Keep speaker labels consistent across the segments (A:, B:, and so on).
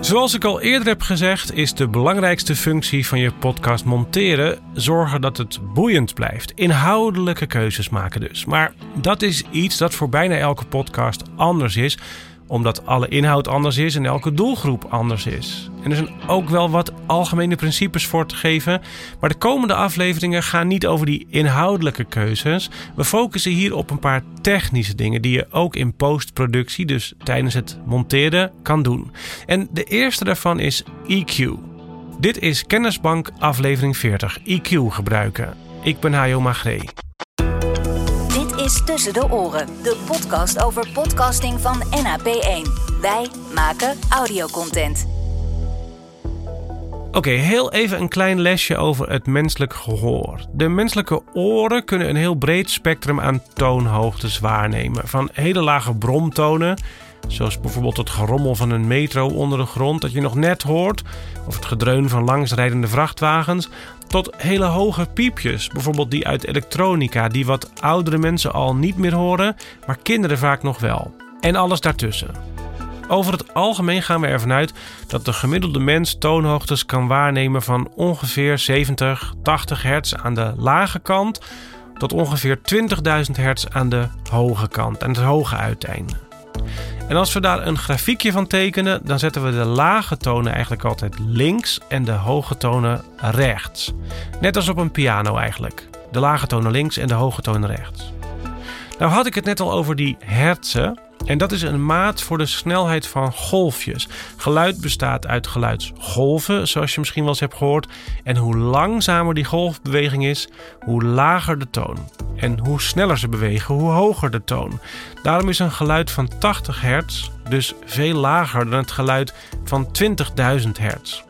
A: Zoals ik al eerder heb gezegd, is de belangrijkste functie van je podcast monteren zorgen dat het boeiend blijft. Inhoudelijke keuzes maken dus. Maar dat is iets dat voor bijna elke podcast anders is omdat alle inhoud anders is en elke doelgroep anders is. En er zijn ook wel wat algemene principes voor te geven. Maar de komende afleveringen gaan niet over die inhoudelijke keuzes. We focussen hier op een paar technische dingen die je ook in postproductie, dus tijdens het monteren, kan doen. En de eerste daarvan is EQ. Dit is Kennisbank aflevering 40, EQ gebruiken. Ik ben Hajo Magree
B: is Tussen de Oren, de podcast over podcasting van NAP1. Wij maken audiocontent.
A: Oké, heel even een klein lesje over het menselijk gehoor. De menselijke oren kunnen een heel breed spectrum aan toonhoogtes waarnemen. Van hele lage bromtonen, zoals bijvoorbeeld het gerommel van een metro onder de grond dat je nog net hoort, of het gedreun van langsrijdende vrachtwagens, tot hele hoge piepjes, bijvoorbeeld die uit elektronica, die wat oudere mensen al niet meer horen, maar kinderen vaak nog wel. En alles daartussen. Over het algemeen gaan we ervan uit dat de gemiddelde mens toonhoogtes kan waarnemen van ongeveer 70, 80 hertz aan de lage kant tot ongeveer 20.000 hertz aan de hoge kant, aan het hoge uiteinde. En als we daar een grafiekje van tekenen, dan zetten we de lage tonen eigenlijk altijd links en de hoge tonen rechts. Net als op een piano eigenlijk. De lage tonen links en de hoge tonen rechts. Nou had ik het net al over die hertzen. En dat is een maat voor de snelheid van golfjes. Geluid bestaat uit geluidsgolven, zoals je misschien wel eens hebt gehoord. En hoe langzamer die golfbeweging is, hoe lager de toon. En hoe sneller ze bewegen, hoe hoger de toon. Daarom is een geluid van 80 hertz dus veel lager dan het geluid van 20.000 hertz.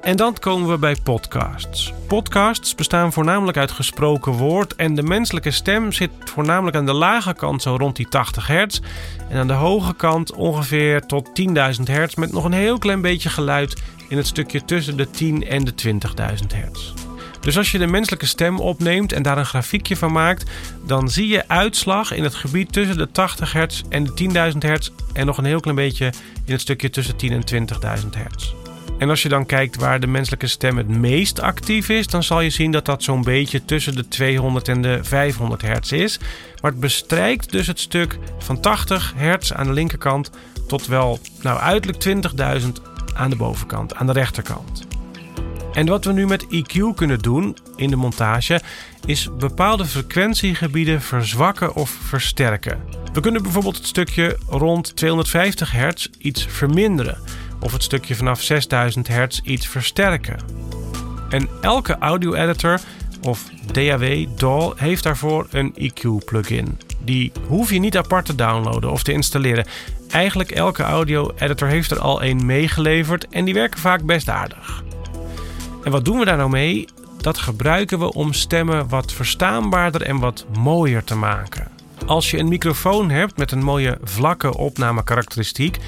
A: En dan komen we bij podcasts. Podcasts bestaan voornamelijk uit gesproken woord en de menselijke stem zit voornamelijk aan de lage kant zo rond die 80 hertz en aan de hoge kant ongeveer tot 10.000 hertz met nog een heel klein beetje geluid in het stukje tussen de 10 en de 20.000 hertz. Dus als je de menselijke stem opneemt en daar een grafiekje van maakt, dan zie je uitslag in het gebied tussen de 80 hertz en de 10.000 hertz en nog een heel klein beetje in het stukje tussen 10 en 20.000 hertz. En als je dan kijkt waar de menselijke stem het meest actief is, dan zal je zien dat dat zo'n beetje tussen de 200 en de 500 hertz is. Maar het bestrijkt dus het stuk van 80 hertz aan de linkerkant tot wel, nou uiterlijk 20.000 aan de bovenkant, aan de rechterkant. En wat we nu met EQ kunnen doen in de montage is bepaalde frequentiegebieden verzwakken of versterken. We kunnen bijvoorbeeld het stukje rond 250 hertz iets verminderen of het stukje vanaf 6000 hertz iets versterken. En elke audio-editor of DAW, DAW, heeft daarvoor een EQ-plugin. Die hoef je niet apart te downloaden of te installeren. Eigenlijk elke audio-editor heeft er al een meegeleverd en die werken vaak best aardig. En wat doen we daar nou mee? Dat gebruiken we om stemmen wat verstaanbaarder en wat mooier te maken. Als je een microfoon hebt met een mooie vlakke opnamekarakteristiek,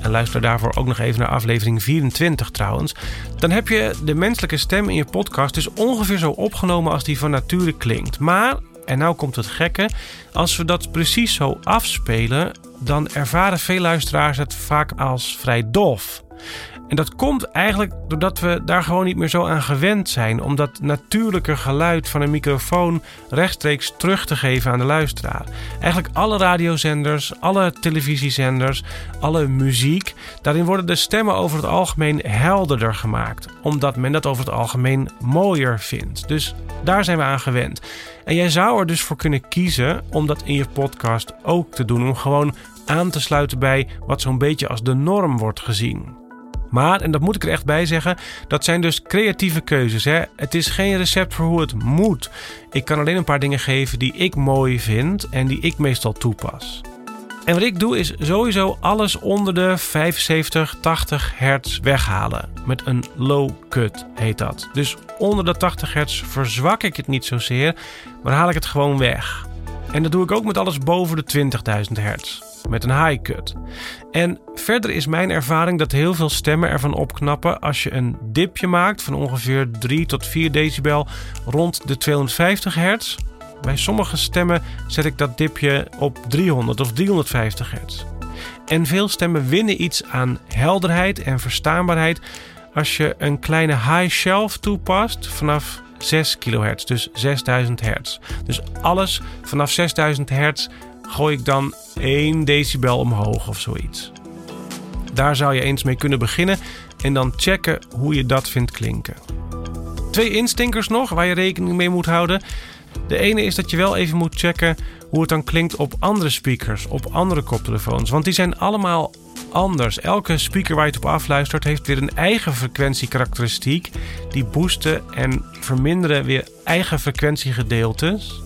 A: en luister daarvoor ook nog even naar aflevering 24 trouwens, dan heb je de menselijke stem in je podcast dus ongeveer zo opgenomen als die van nature klinkt. Maar, en nou komt het gekke, als we dat precies zo afspelen, dan ervaren veel luisteraars het vaak als vrij dof. En dat komt eigenlijk doordat we daar gewoon niet meer zo aan gewend zijn om dat natuurlijke geluid van een microfoon rechtstreeks terug te geven aan de luisteraar. Eigenlijk alle radiozenders, alle televisiezenders, alle muziek, daarin worden de stemmen over het algemeen helderder gemaakt, omdat men dat over het algemeen mooier vindt. Dus daar zijn we aan gewend. En jij zou er dus voor kunnen kiezen om dat in je podcast ook te doen, om gewoon aan te sluiten bij wat zo'n beetje als de norm wordt gezien. Maar, en dat moet ik er echt bij zeggen, dat zijn dus creatieve keuzes. Hè? Het is geen recept voor hoe het moet. Ik kan alleen een paar dingen geven die ik mooi vind en die ik meestal toepas. En wat ik doe is sowieso alles onder de 75, 80 hertz weghalen. Met een low cut heet dat. Dus onder de 80 hertz verzwak ik het niet zozeer, maar haal ik het gewoon weg. En dat doe ik ook met alles boven de 20.000 hertz met een high cut. En verder is mijn ervaring dat heel veel stemmen ervan opknappen als je een dipje maakt van ongeveer 3 tot 4 decibel rond de 250 hertz. Bij sommige stemmen zet ik dat dipje op 300 of 350 hertz. En veel stemmen winnen iets aan helderheid en verstaanbaarheid als je een kleine high shelf toepast vanaf 6 kHz, dus 6000 hertz. Dus alles vanaf 6000 hertz gooi ik dan 1 decibel omhoog of zoiets. Daar zou je eens mee kunnen beginnen en dan checken hoe je dat vindt klinken. Twee instinkers nog waar je rekening mee moet houden. De ene is dat je wel even moet checken hoe het dan klinkt op andere speakers, op andere koptelefoons. Want die zijn allemaal anders. Elke speaker waar je het op afluistert heeft weer een eigen frequentiekarakteristiek. Die boosten en verminderen weer eigen frequentiegedeeltes.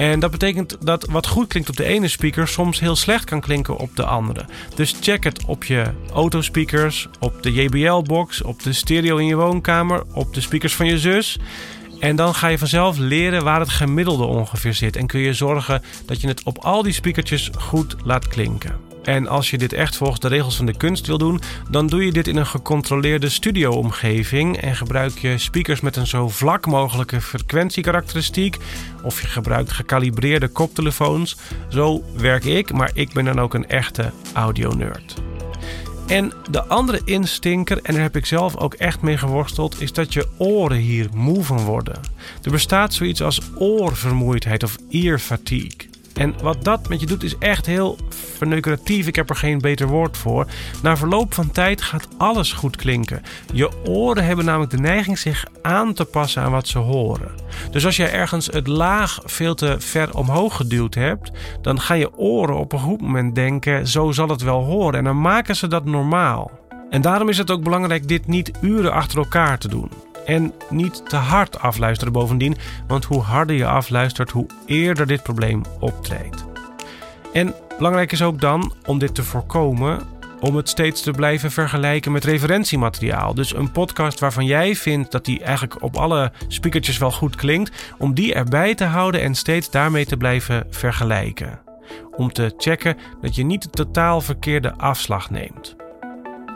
A: En dat betekent dat wat goed klinkt op de ene speaker soms heel slecht kan klinken op de andere. Dus check het op je autospeakers, op de JBL-box, op de stereo in je woonkamer, op de speakers van je zus. En dan ga je vanzelf leren waar het gemiddelde ongeveer zit. En kun je zorgen dat je het op al die speakertjes goed laat klinken. En als je dit echt volgens de regels van de kunst wil doen, dan doe je dit in een gecontroleerde studio-omgeving en gebruik je speakers met een zo vlak mogelijke frequentiekarakteristiek of je gebruikt gecalibreerde koptelefoons. Zo werk ik, maar ik ben dan ook een echte audio-nerd. En de andere instinker, en daar heb ik zelf ook echt mee geworsteld, is dat je oren hier moe van worden. Er bestaat zoiets als oorvermoeidheid of ear fatigue. En wat dat met je doet is echt heel verneukeratief. Ik heb er geen beter woord voor. Na verloop van tijd gaat alles goed klinken. Je oren hebben namelijk de neiging zich aan te passen aan wat ze horen. Dus als je ergens het laag veel te ver omhoog geduwd hebt, dan gaan je oren op een goed moment denken: zo zal het wel horen. En dan maken ze dat normaal. En daarom is het ook belangrijk dit niet uren achter elkaar te doen. En niet te hard afluisteren bovendien, want hoe harder je afluistert, hoe eerder dit probleem optreedt. En belangrijk is ook dan, om dit te voorkomen, om het steeds te blijven vergelijken met referentiemateriaal. Dus een podcast waarvan jij vindt dat die eigenlijk op alle speakertjes wel goed klinkt, om die erbij te houden en steeds daarmee te blijven vergelijken. Om te checken dat je niet de totaal verkeerde afslag neemt.